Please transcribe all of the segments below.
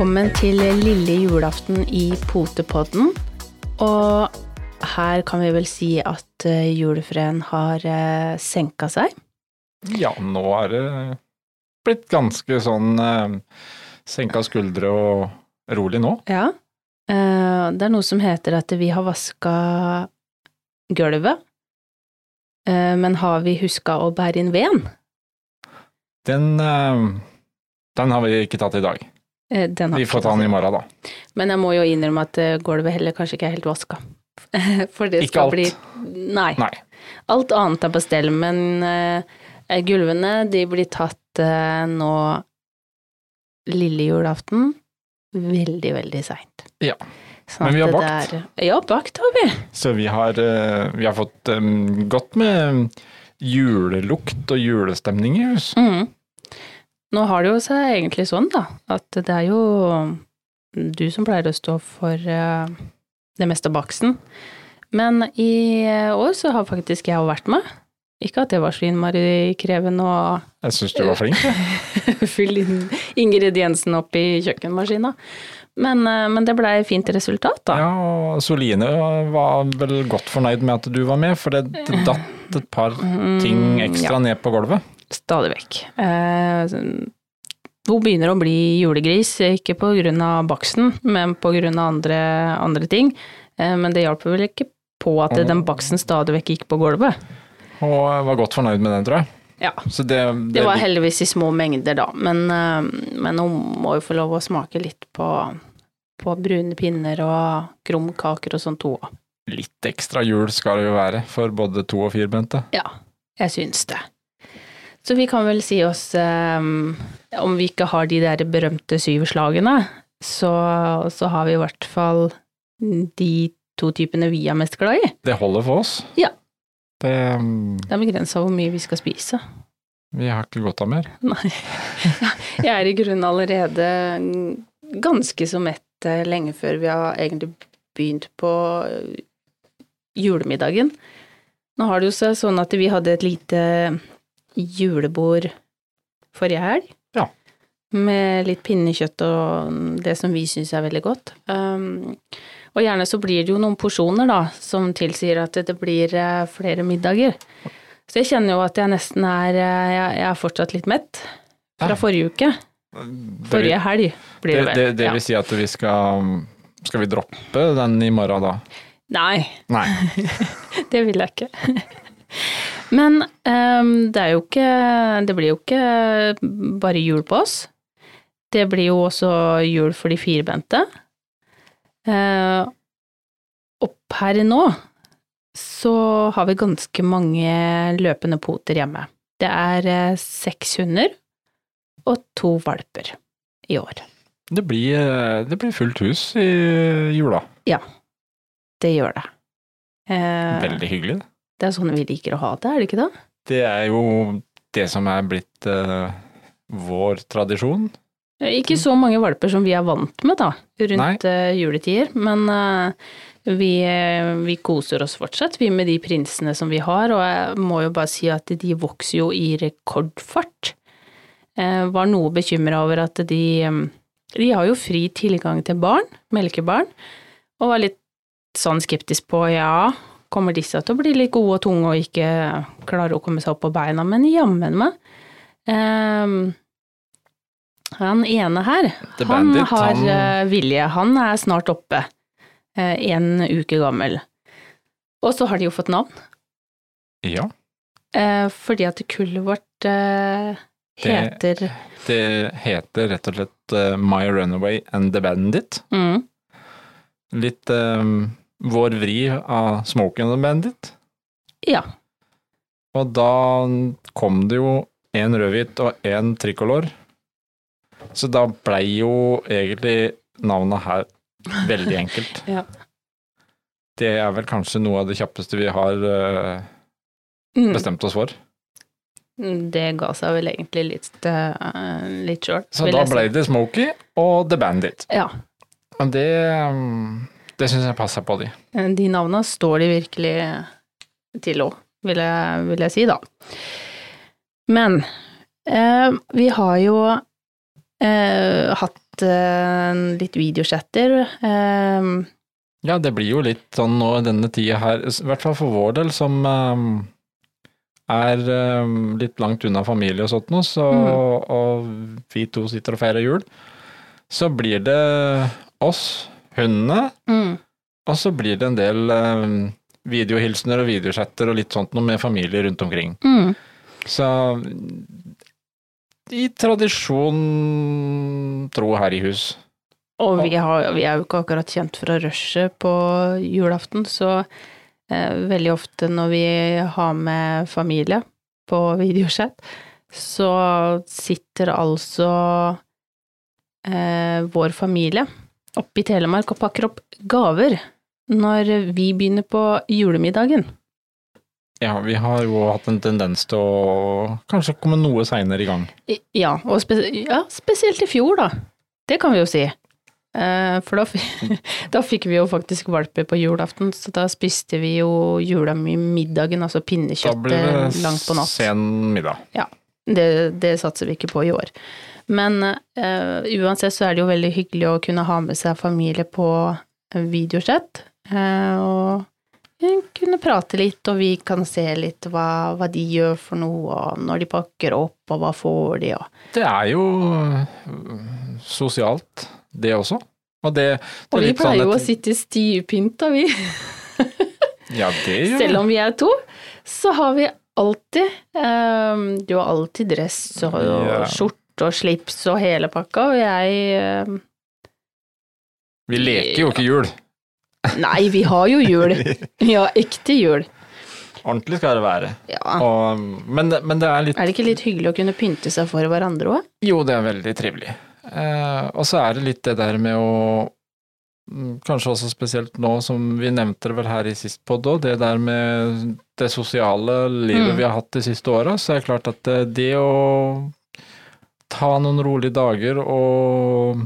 Velkommen til lille julaften i Potepodden. Og her kan vi vel si at eh, julefreden har eh, senka seg. Ja, nå er det blitt ganske sånn eh, senka skuldre og rolig nå. Ja. Det er noe som heter at vi har vaska gulvet. Men har vi huska å bære inn veden? Den, den har vi ikke tatt i dag. Eh, Den har Vi får ta den i morgen, da. Men jeg må jo innrømme at eh, gulvet heller kanskje ikke er helt vaska. For det Ikke skal alt. bli Nei. Nei. Alt annet er på stell, men uh, gulvene de blir tatt uh, nå lille julaften veldig, veldig seint. Ja. Sånn Men vi har bakt. Der, Ja, bakt har vi. Så vi har, uh, vi har fått um, godt med julelukt og julestemning i hus. Mhm. Nå har det jo seg egentlig sånn, da, at det er jo du som pleier å stå for eh, det meste av baksten. Men i eh, år så har faktisk jeg vært med. Ikke at det var så innmari krevende å Jeg syns du var flink. fylle inn ingrediensene opp i kjøkkenmaskina. Men, eh, men det blei fint resultat, da. Ja, og Soline var vel godt fornøyd med at du var med, for det, datt et par ting Mm, ekstra ja. ned på gulvet. Stadig vekk. Eh, hun begynner å bli julegris, ikke av baksten, men av andre, andre ting. Eh, men det hjalp vel ikke på at Mm. den baksten stadig vekk gikk på gulvet. Og var godt fornøyd med den, tror jeg. Ja. Så det, Det var heldigvis i små mengder, da, men, eh, men hun må jo få lov å smake litt på, på brune pinner og krumkaker og sånt, hun òg. litt ekstra jul skal det jo være for både to- og firbente. Ja, jeg syns det. Så vi kan vel si oss um, Om vi ikke har de der berømte syvslagene, så, så har vi i hvert fall de to typene vi er mest glad i. Det holder for oss. Ja. Det, um, Det er begrensa hvor mye vi skal spise. vi har ikke godt av mer. Nei. Jeg er i grunnen allerede ganske så mett eh, lenge før vi har egentlig begynt på eh, julemiddagen. Nå har det jo seg sånn at vi hadde et lite julebord forrige helg. Ja. Med litt pinnekjøtt og det som vi syns er veldig godt. Um, og gjerne så blir det jo noen porsjoner, da, som tilsier at det blir eh, flere middager. Så jeg kjenner jo at jeg nesten er eh, Jeg, er fortsatt litt mett fra forrige uke. Forrige helg blir det det, vel. det, det det vil si at vi skal Skal vi droppe den i morgen da? Nei, Nei. det vil jeg ikke. Men um, det er jo ikke Det blir jo ikke bare jul på oss. Det blir jo også jul for de firbente. Uh, og per nå så har vi ganske mange løpende poter hjemme. Det er eh, seks hunder og to valper i år. Det blir, eh, det blir fullt hus i jula. Ja, Det gjør det. Eh, Veldig hyggelig. det er sånn vi liker å ha det, er det ikke det? Det er jo det som er blitt uh, vår tradisjon. Ikke så mange valper som vi er vant med, da, rundt eh, juletider, men uh, vi, vi koser oss fortsatt, vi med de prinsene som vi har, og jeg må jo bare si at de vokser jo i rekordfart. Eh, var noe bekymra over at de De har jo fri tilgang til barn, melkebarn, og var litt sånn skeptisk på ja, kommer disse til å bli litt gode og tunge og ikke klare å komme seg opp på beina, men jammen meg. um, han ene her, The han Bandit, har han- eh, vilje. Han er snart oppe. eh, En uke gammel. Og så har de jo fått navn. Ja. eh, Fordi at kullet vårt heter Det- heter Det heter rett og slett My Runaway and the Bandit. mm, Litt eh, vår vri av Smoke and Bandit. Ja. Og da kom det jo en rødhvit og en tricolor. Så da blei jo egentlig navnet her veldig enkelt. Ja. Det er vel kanskje noe av det kjappeste vi har eh, Mm, bestemt oss for. Det ga seg vel egentlig litt, uh, litt short. Så da blei det Smokie og The Bandit. Ja. Men det, mm, det syns jeg passer på de. De navna står de virkelig til òg, vil, vil jeg si, da. Men eh, vi har jo eh, hatt eh, litt videochatter. Eh, Ja, det blir jo litt sånn nå i denne tida her, i hvert fall for vår del, som um, er litt langt unna familie og sånt noe, så, og vi to sitter og feirer jul, så blir det oss, hundene, mm, og så blir det en del um, videohilsener og videochatter og litt sånt noe med familie rundt omkring. mm. Så i tradisjon tro her i hus. Og vi, har, vi er jo ikke akkurat kjent for å rushe på julaften, så eh, veldig ofte når vi har med familie på videochat, så sitter altså eh, vår familie oppe i Telemark og pakker opp gaver når vi begynner på julemiddagen. Ja, vi har jo hatt en tendens til å kanskje komme noe seinere i gang. Ja, og spe ja, spesielt i fjor, da. Det kan vi jo si. Eh, for da, da fikk vi jo faktisk valper på julaften, så da spiste vi jo julemiddagen, altså Da pinnekjøttet det langt på natt. sen middag. Det, det satser vi ikke på i år. Men uh, uansett så er det jo veldig hyggelig å kunne ha med seg familie på videosett. Uh, og kunne prate litt, og vi kan se litt hva, hva de gjør for noe, og når de pakker opp, og hva får de, og Det er jo sosialt, det også. Og det, det Og vi sånn pleier jo å et- sitte stivpynta, vi. Ja, det gjør Selv om vi er to, så har vi alltid um, Du har alltid dress og, og Ja. Skjorte og slips og hele pakka, og jeg ehm, Vi leker jo ikke jul. Nei, vi har jo jul. Ja, ekte jul. Ordentlig skal det være. Ja. Og, men, men det er litt Er det ikke litt hyggelig å kunne pynte seg for hverandre òg? Jo, det er veldig trivelig. Eh, og så er det litt det der med å mm, Kanskje også spesielt nå, som vi nevnte det vel her i sist podd òg, det der med det sosiale livet Mm. vi har hatt de siste åra, så er det klart at det, det å ta noen rolige dager og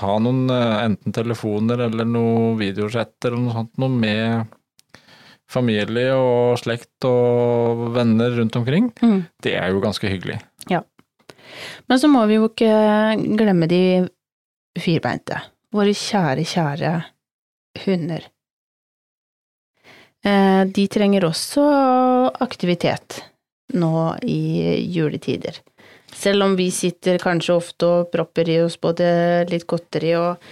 ta noen eh, enten telefoner eller noe videosetter eller noe sånt noe med familie og slekt og venner rundt omkring, Mm. det er jo ganske hyggelig. Ja. Men så må vi jo ikke glemme de firbeinte. Våre kjære, kjære hunder. Eh, De trenger også aktivitet nå i juletider. Selv om vi sitter kanskje ofte og propper i oss både litt godteri og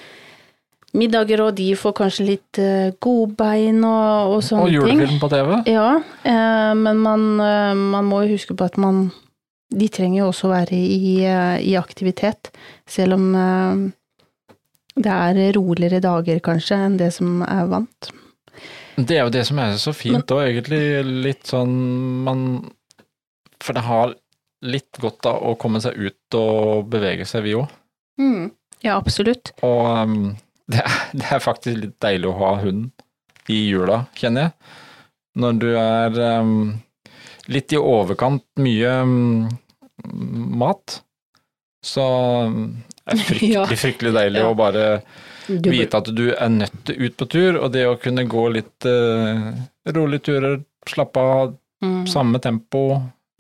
middager, og de får kanskje litt eh, godbein og, og sånne Og ting. julefilm på TV. Ja, eh, men man, eh, man må jo huske på at man De trenger jo også være i, i aktivitet, selv om det er roligere dager kanskje enn det som er vant. Det er jo det som er så fint òg, egentlig. Litt sånn man For det har litt godt av å komme seg ut og bevege seg, vi òg. Ja, absolutt. Og um, det, er, det er faktisk litt deilig å ha hund i jula, kjenner jeg. Når du er um, litt i overkant mye um, mat, så um, er det fryktelig, Ja. fryktelig deilig Ja. å bare Du, vite at du er nødt til ut på tur, og det å kunne gå litt uh, rolige turer, slappe av, mm, samme tempo,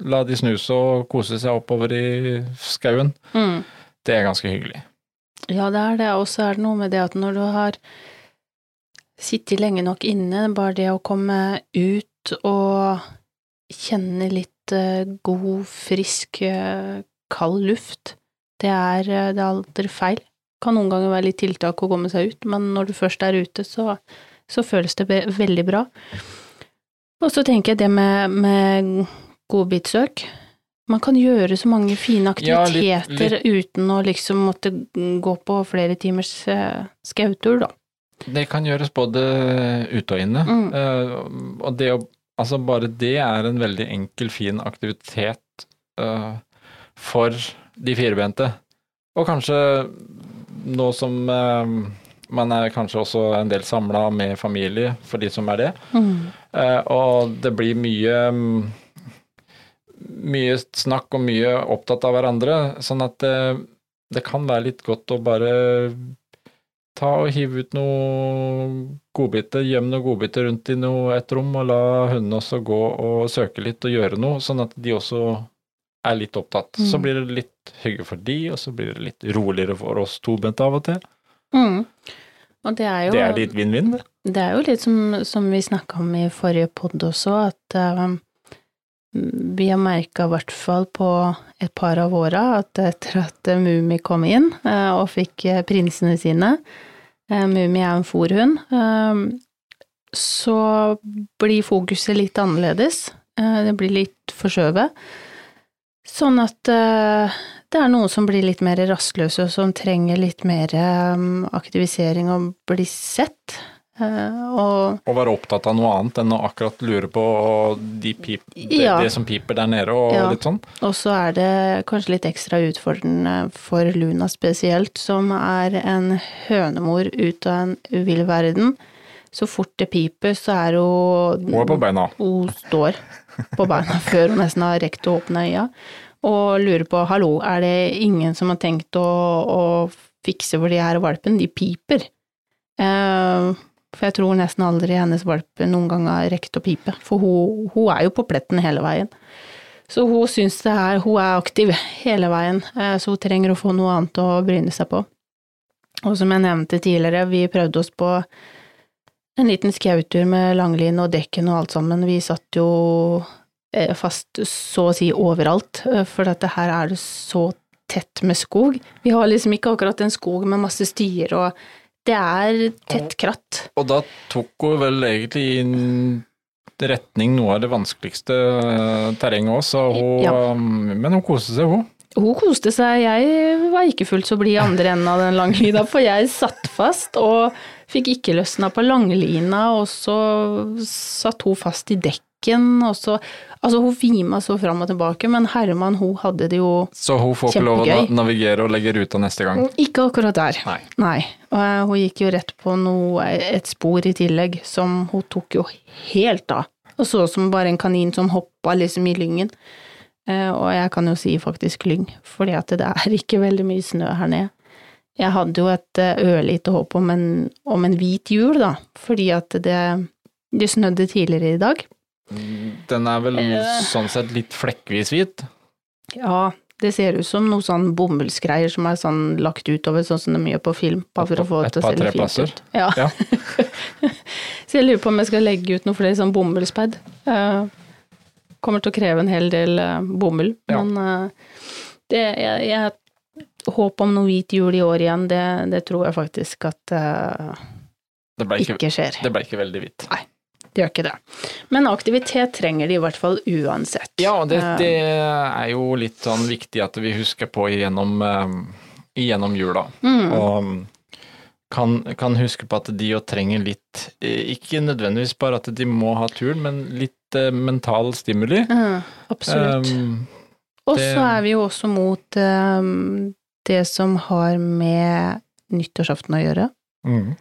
la de snuse og kose seg oppover i skauen, mm. det er ganske hyggelig. Ja, det er det. Og så er det noe med det at når du har sittet lenge nok inne, bare det å komme ut og kjenne litt eh, god, frisk, eh, kald luft, det er, eh, det er aldri feil. Kan noen ganger være litt tiltak å komme seg ut, men når du først er ute, så, så føles det veldig bra. Og så tenker jeg det med, med godbitsøk. Man kan gjøre så mange fine Ja, litt- aktiviteter uten å liksom måtte gå på flere timers eh, skautur, da. Det kan gjøres både ute og inne, Mm. Uh, og det å Altså, bare det er en veldig enkel, fin aktivitet uh, for de firbente. Og kanskje nå som uh, man er kanskje også en del samla med familie, for de som er det, Mm. Og det blir mye mm, mye snakk og mye opptatt av hverandre, sånn at det, det kan være litt godt å bare ta og hive ut noe godbiter, gjemme noen godbiter rundt i noe, et rom, og la hundene også gå og søke litt og gjøre noe, sånn at de også er litt opptatt. Så Mm. blir det litt hygge for de, og så blir det litt roligere for oss tobente av og til. Mm. Og det er jo Det er litt vinn-vinn, det. Det er jo litt som, som vi snakka om i forrige pod også, at eh, vi har merka i hvert fall på et par av åra at etter at Mummi kom inn eh, og fikk eh, prinsene sine eh, Mummi er en fòrhund. Så blir fokuset litt annerledes. Det blir litt forskjøvet. Sånn at det er noen som blir litt mer rastløse, og som trenger litt mer aktivisering og blir sett. Eh, Og Å være opptatt av noe annet enn å akkurat lure på de pip, det, Ja. det som piper der nede og Ja. litt sånn. Og så er det kanskje litt ekstra utfordrende for Luna spesielt, som er en hønemor ut av en uvill verden. Så fort det piper, så er hun Hun er på beina. Hun står på beina før hun nesten har rekt å åpne øya, og lurer på hallo, er det ingen som har tenkt å, å fikse for de her valpene? De piper. Eh, for jeg tror nesten aldri hennes valp noen gang har rekt å pipe, for hun, hun er jo på pletten hele veien. Så hun syns det er Hun er aktiv hele veien, eh, så hun trenger å få noe annet å bryne seg på. Og som jeg nevnte tidligere, vi prøvde oss på en liten skautur med langline og dekken og alt sammen. Vi satt jo eh, fast så å si overalt, eh, for dette her er det så tett med skog. Vi har liksom ikke akkurat en skog med masse stier og det er tett kratt. Og da tok hun vel egentlig i retning noe av det vanskeligste eh, terrenget òg, så hun Ja. um, Men hun koste seg, hun. Hun koste seg, jeg var ikke fullt så blid i andre enden av den langlina, for jeg satt fast og fikk ikke løsna på langlina, og så satt hun fast i dekken, og så Altså, hun vima så fram og tilbake, men Herman, hun hadde det jo kjempegøy. Så hun får ikke lov å navigere og legge ruta neste gang. ikke akkurat der. Nei. Nei. Og eh, hun gikk jo rett på noe, et spor i tillegg, som hun tok jo helt av. Og så ut som bare en kanin som hoppa liksom i lyngen. Eh, og jeg kan jo si faktisk lyng, fordi at det er ikke veldig mye snø her nede. Jeg hadde jo et eh, ørlite håp om en, om en hvit jul, da, fordi at det, det snødde tidligere i dag. Den er vel Eh. sånn sett litt flekkvis hvit. Ja, det ser ut som noe sånn bomullsgreier som er sånn lagt utover, sånn som de gjør på film, bare for å få det Et til å se litt tre fint plasser. ut. Ja. Ja. Så jeg lurer på om jeg skal legge ut noe flere sånn bomullspad. Eh, kommer til å kreve en hel del eh, bomull, Ja. men det, jeg, jeg Håp om noe hvit jul i år igjen, det, det tror jeg faktisk at uh, Det ikke, ikke skjer. det ble ikke veldig hvitt. Det gjør ikke det. Men aktivitet trenger de i hvert fall uansett. Ja, det, Eh, det er jo litt sånn viktig at vi husker på gjennom, eh, gjennom jula. mm, Og um, kan, kan huske på at de jo trenger litt, eh, ikke nødvendigvis bare at de må ha turen, men litt mental stimuli. ja, absolutt. Um, Og så er vi jo også mot um, det som har med nyttårsaften å gjøre. mm.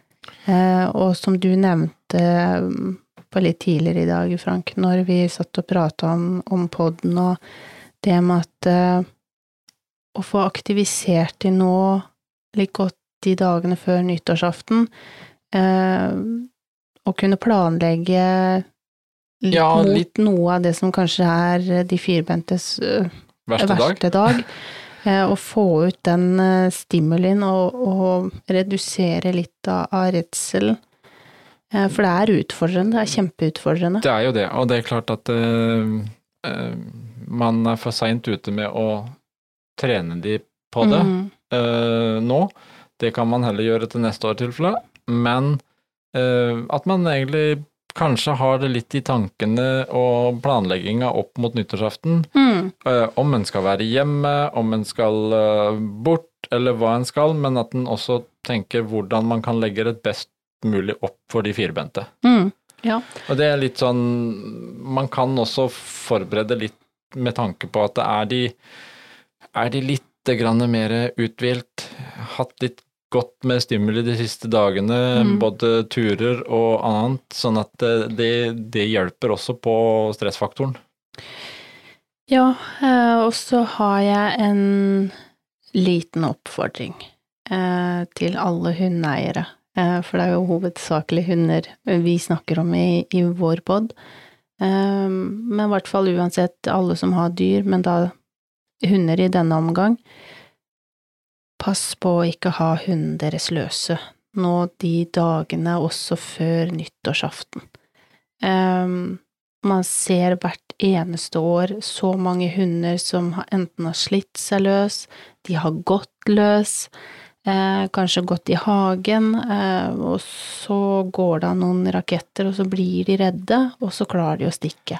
Uh, og som du nevnte eh, på litt tidligere i dag, Frank, når vi satt og prata om, om podden og det med at eh, å få aktivisert de nå litt godt de dagene før nyttårsaften, eh, å kunne planlegge litt Ja, mot litt- noe av det som kanskje er de firbentes eh, Verste dag. verste dag. eh, Å få ut den eh, stimulien og, og redusere litt av, av redselen. Eh, For det er utfordrende, det er kjempeutfordrende. Det er jo det, og det er klart at eh, man er for seint ute med å trene de på det mm. uh, nå. Det kan man heller gjøre til neste år tilfelle, men uh, at man egentlig kanskje har det litt i tankene og planlegginga opp mot nyttårsaften. Mm. Om en skal være hjemme, om en skal bort, eller hva en skal, men at en også tenker hvordan man kan legge det best mulig opp for de firbente. Mm. Og det er litt sånn Man kan også forberede litt med tanke på at er de Er de litt grann mer uthvilt, hatt litt godt med stimuli de siste dagene, Mm. både turer og annet, sånn at det, det, det hjelper også på stressfaktoren. Ja, eh, og så har jeg en liten oppfordring eh, til alle hundeeiere. Eh, for det er jo hovedsakelig hunder vi snakker om i, i vår pod. Eh, men i hvert fall uansett alle som har dyr, men da hunder i denne omgang, pass på å ikke ha hunden deres løse nå de dagene også før nyttårsaften. Um, man ser hvert eneste år så mange hunder som enten har slitt seg løs, de har gått løs, eh, kanskje gått i hagen, eh, og så går det av noen raketter, og så blir de redde, og så klarer de å stikke.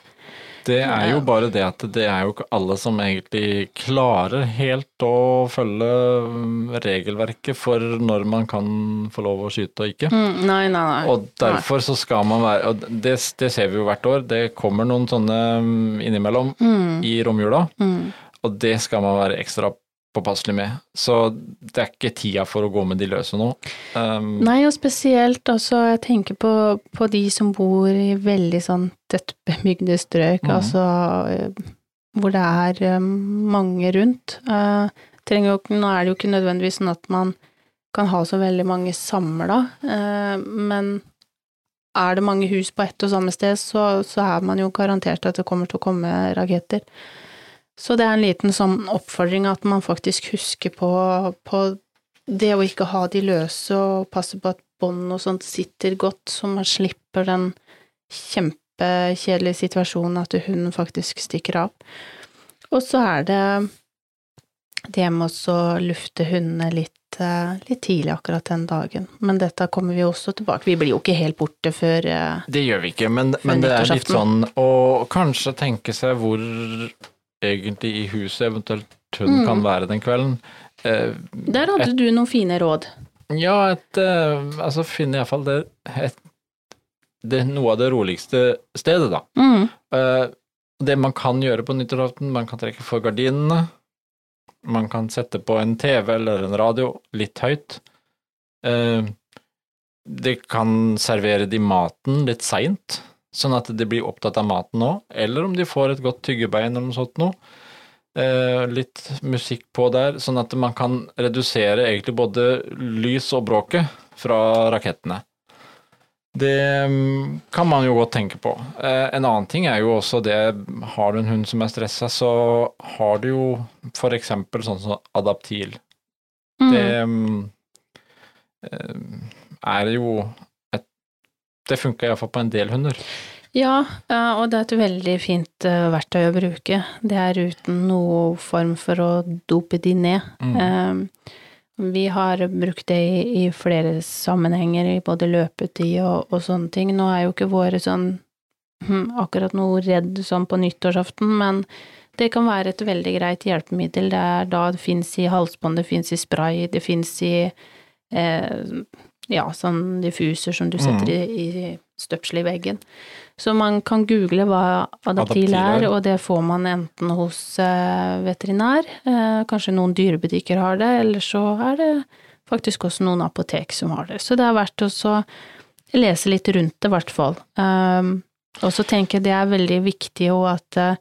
Det er jo bare det at det er jo ikke alle som egentlig klarer helt å følge mm, regelverket for når man kan få lov å skyte og ikke. Mm, nei, nei, nei. Og derfor så skal man være Og det, det ser vi jo hvert år. Det kommer noen sånne mm, innimellom Mm, i romjula, mm. og det skal man være ekstra påpasselig med. Så det er ikke tida for å gå med de løse nå. Um, Nei, og spesielt også, jeg tenker på, på de som bor i veldig sånn tettbebygde strøk, Mhm. altså eh, hvor det er eh, mange rundt. Uh, trenger jo, nå er det jo ikke nødvendigvis sånn at man kan ha så veldig mange samla, uh, men er det mange hus på ett og samme sted, så, så er man jo garantert at det kommer til å komme raketter. Så det er en liten sånn oppfordring at man faktisk husker på, på det å ikke ha de løse og passe på at bånd og sånt sitter godt, så man slipper den kjempekjedelige situasjonen at hunden faktisk stikker av. Og så er det det med å lufte hundene litt, eh, litt tidlig akkurat den dagen. Men dette kommer vi også tilbake Vi blir jo ikke helt borte før eh, Det gjør vi ikke, men, men det er litt sånn å kanskje tenke seg hvor egentlig i huset eventuelt hun Mm. kan være den kvelden. Eh, Der hadde du noen fine råd. ja, et eh, Altså finne iallfall det, et, det noe av det roligste stedet, da. Mm. Eh, det man kan gjøre på nyttårsaften, man kan trekke for gardinene. Man kan sette på en TV eller en radio litt høyt. Eh, det kan servere de maten litt seint, sånn at de blir opptatt av maten òg. Eller om de får et godt tyggebein eller noe sånt noe. Eh, litt musikk på der, sånn at man kan redusere egentlig både lys og bråket fra rakettene. Det mm, kan man jo godt tenke på. Eh, en annen ting er jo også det, har du en hund som er stressa, så har du jo for eksempel sånn som adaptil. Mm. Det mm, eh, er jo Det funker iallfall på en del hunder. Ja, eh, og det er et veldig fint eh, verktøy å bruke. Det er uten noe form for å dope de ned. Mm. Eh, Vi har brukt det i, i flere sammenhenger, i både løpetid og, og sånne ting. Nå er jo ikke våre sånn hm, akkurat noe redd sånn på nyttårsaften, men det kan være et veldig greit hjelpemiddel. Det er da det fins i halsbånd, det fins i spray, det fins i eh, ja, sånn diffuser som du setter i, i støpselet i veggen. Så man kan google hva adaptil Adaptil er. og det får man enten hos eh, veterinær, eh, kanskje noen dyrebutikker har det, eller så er det faktisk også noen apotek som har det. Så det er verdt å lese litt rundt det, i hvert fall. Um, og så tenker jeg det er veldig viktig jo at eh,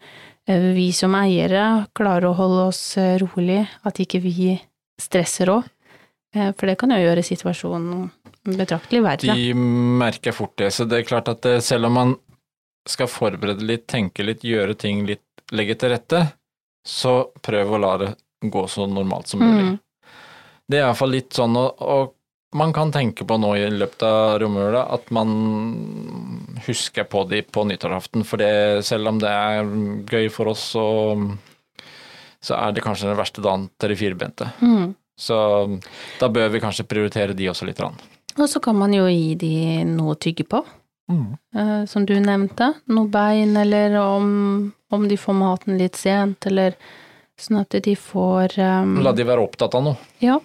vi som eiere klarer å holde oss rolig, at ikke vi stresser òg. For det kan jo gjøre situasjonen betraktelig verre. De merker fort det, så det er klart at selv om man skal forberede litt, tenke litt, gjøre ting litt, legge til rette, så prøv å la det gå så normalt som mulig. Mm. Det er iallfall litt sånn, og, og man kan tenke på nå i løpet av romjula at man husker på de på nyttårsaften, for det, selv om det er gøy for oss, så, så er det kanskje den verste dagen til de firbente. Mm. Så da bør vi kanskje prioritere de også litt. Rann. Og så kan man jo gi de noe å tygge på, eh, som du nevnte. Noe bein, eller om, om de får maten litt sent, eller sånn at de får um, La de være opptatt av noe. Ja,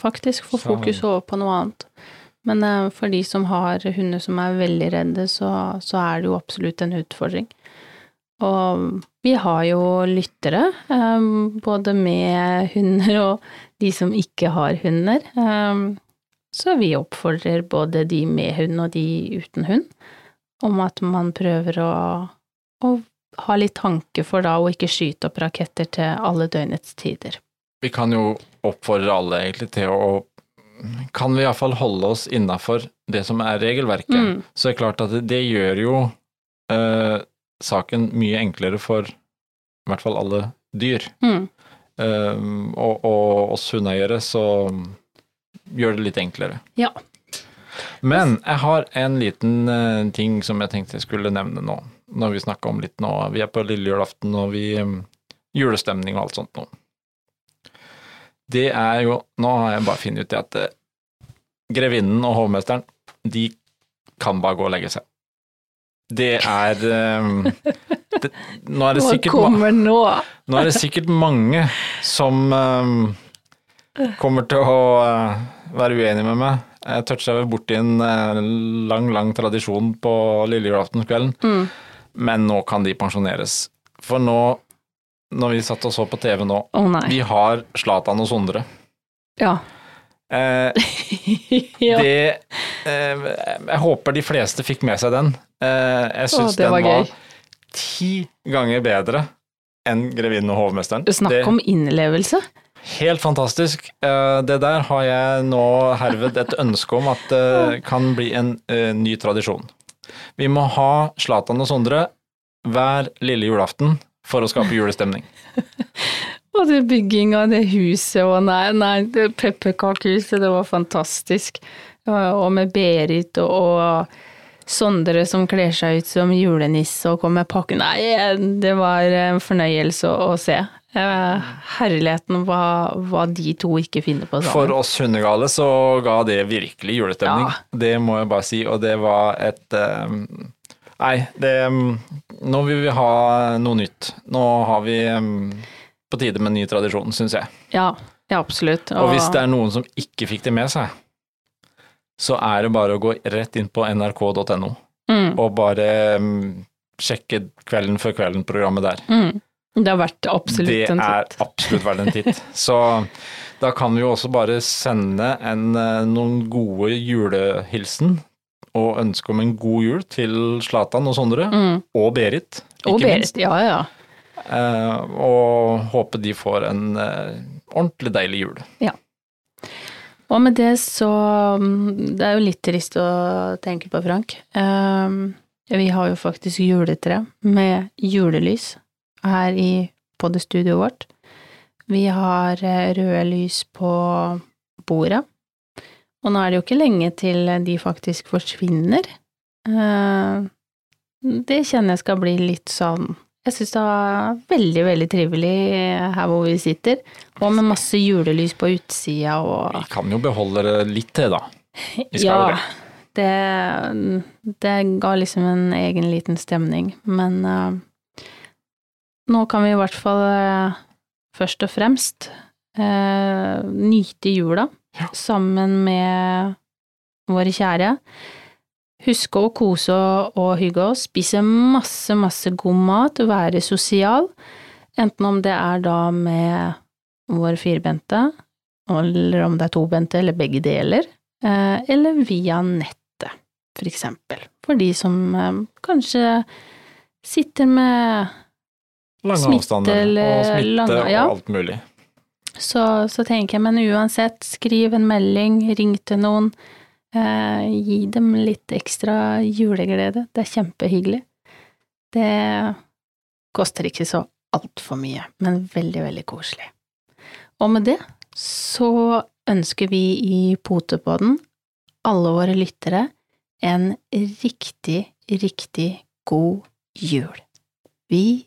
faktisk få fokus over på noe annet. Men uh, for de som har hunder som er veldig redde, så, så er det jo absolutt en utfordring. Og vi har jo lyttere, um, både med hunder og de som ikke har hunder. Eh, Så vi oppfordrer både de med hund og de uten hund om at man prøver å, å ha litt tanke for da å ikke skyte opp raketter til alle døgnets tider. Vi kan jo oppfordre alle egentlig til å Kan vi iallfall holde oss innafor det som er regelverket, Mm. så er klart at det, det gjør jo eh, saken mye enklere for i hvert fall alle dyr. Mm. Eh, og, og oss hundeeiere, så gjør det litt enklere. Ja. Men jeg har en liten eh, ting som jeg tenkte jeg skulle nevne nå, når vi snakker om litt nå. Vi er på lille julaften, og vi um, julestemning og alt sånt nå. Det er jo Nå har jeg bare funnet ut det at eh, grevinnen og hovmesteren, de kan bare gå og legge seg. Det er um, det, nå, er det sikkert, kommer nå? nå er det sikkert mange som um, kommer til å uh, være uenig med meg. Jeg toucha vel borti en uh, lang, lang tradisjon på lille julaftenskvelden, Mm. men nå kan de pensjoneres. For nå, når vi satt og så på TV nå, oh, vi har Zlatan og Sondre. Ja. Eh, ja. Det eh, Jeg håper de fleste fikk med seg den. Eh, jeg syns den var var ti ganger bedre enn 'Grevinnen og hovmesteren'. Snakk om innlevelse. Helt fantastisk. Eh, det der har jeg nå herved et ønske om at det kan bli en eh, ny tradisjon. Vi må ha Slatan og Sondre hver lille julaften for å skape julestemning. Og det bygging av det huset og nei, nei, det pepperkakehuset, det var fantastisk. Og med Berit og, og Sondre som kler seg ut som julenisse og kommer med pakke. Nei, det var en fornøyelse å, å se. Eh, Herligheten hva, hva de to ikke finner på For oss hundegale så ga det virkelig julestemning. Ja. Det må jeg bare si, og det var et um, Nei, det Nå vil vi ha noe nytt. Nå har vi um, på tide med en ny tradisjon, syns jeg. Ja, ja absolutt. Og hvis det er noen som ikke fikk det med seg, så er det bare å gå rett inn på nrk.no mm, og bare um, sjekke Kvelden før kvelden-programmet der. mm. Det har vært absolutt det en er titt. absolutt verdt en titt. Så da kan vi jo også bare sende en, eh, noen gode julehilsen og ønske om en god jul til Slatan og Sondre, Mm. og Berit, ikke Og minst. Berit, ja ja. Eh, og håpe de får en eh, ordentlig deilig jul. Og med det så mm, Det er jo litt trist å tenke på, Frank. Ehm, vi har jo faktisk juletre med julelys her i poddestudioet vårt. Vi har eh, røde lys på bordet. Og nå er det jo ikke lenge til de faktisk forsvinner. Ehm, det kjenner jeg skal bli litt sånn Jeg syns det var veldig, veldig trivelig her hvor vi sitter. Og med masse julelys på utsida og Vi kan jo beholde det litt til, da. Vi skal jo ja, det. Det ga liksom en egen liten stemning, men eh, nå kan vi i hvert fall eh, først og fremst eh, nyte jula Ja. sammen med våre kjære. Huske å kose og, og hygge oss, spise masse, masse god mat, være sosial, enten om det er da med vår firbente, eller om det er tobente, eller begge deler, eh, eller via nettet, for eksempel. For de som eh, kanskje sitter med Lange Smitte avstander eller og smitte lange- ja. og alt mulig. så, så tenker jeg, men uansett, skriv en melding, ring til noen, eh, gi dem litt ekstra juleglede. Det er kjempehyggelig. Det koster ikke så altfor mye, men veldig, veldig koselig. Og med det så ønsker vi i Potepodden alle våre lyttere en riktig, riktig god jul. Vi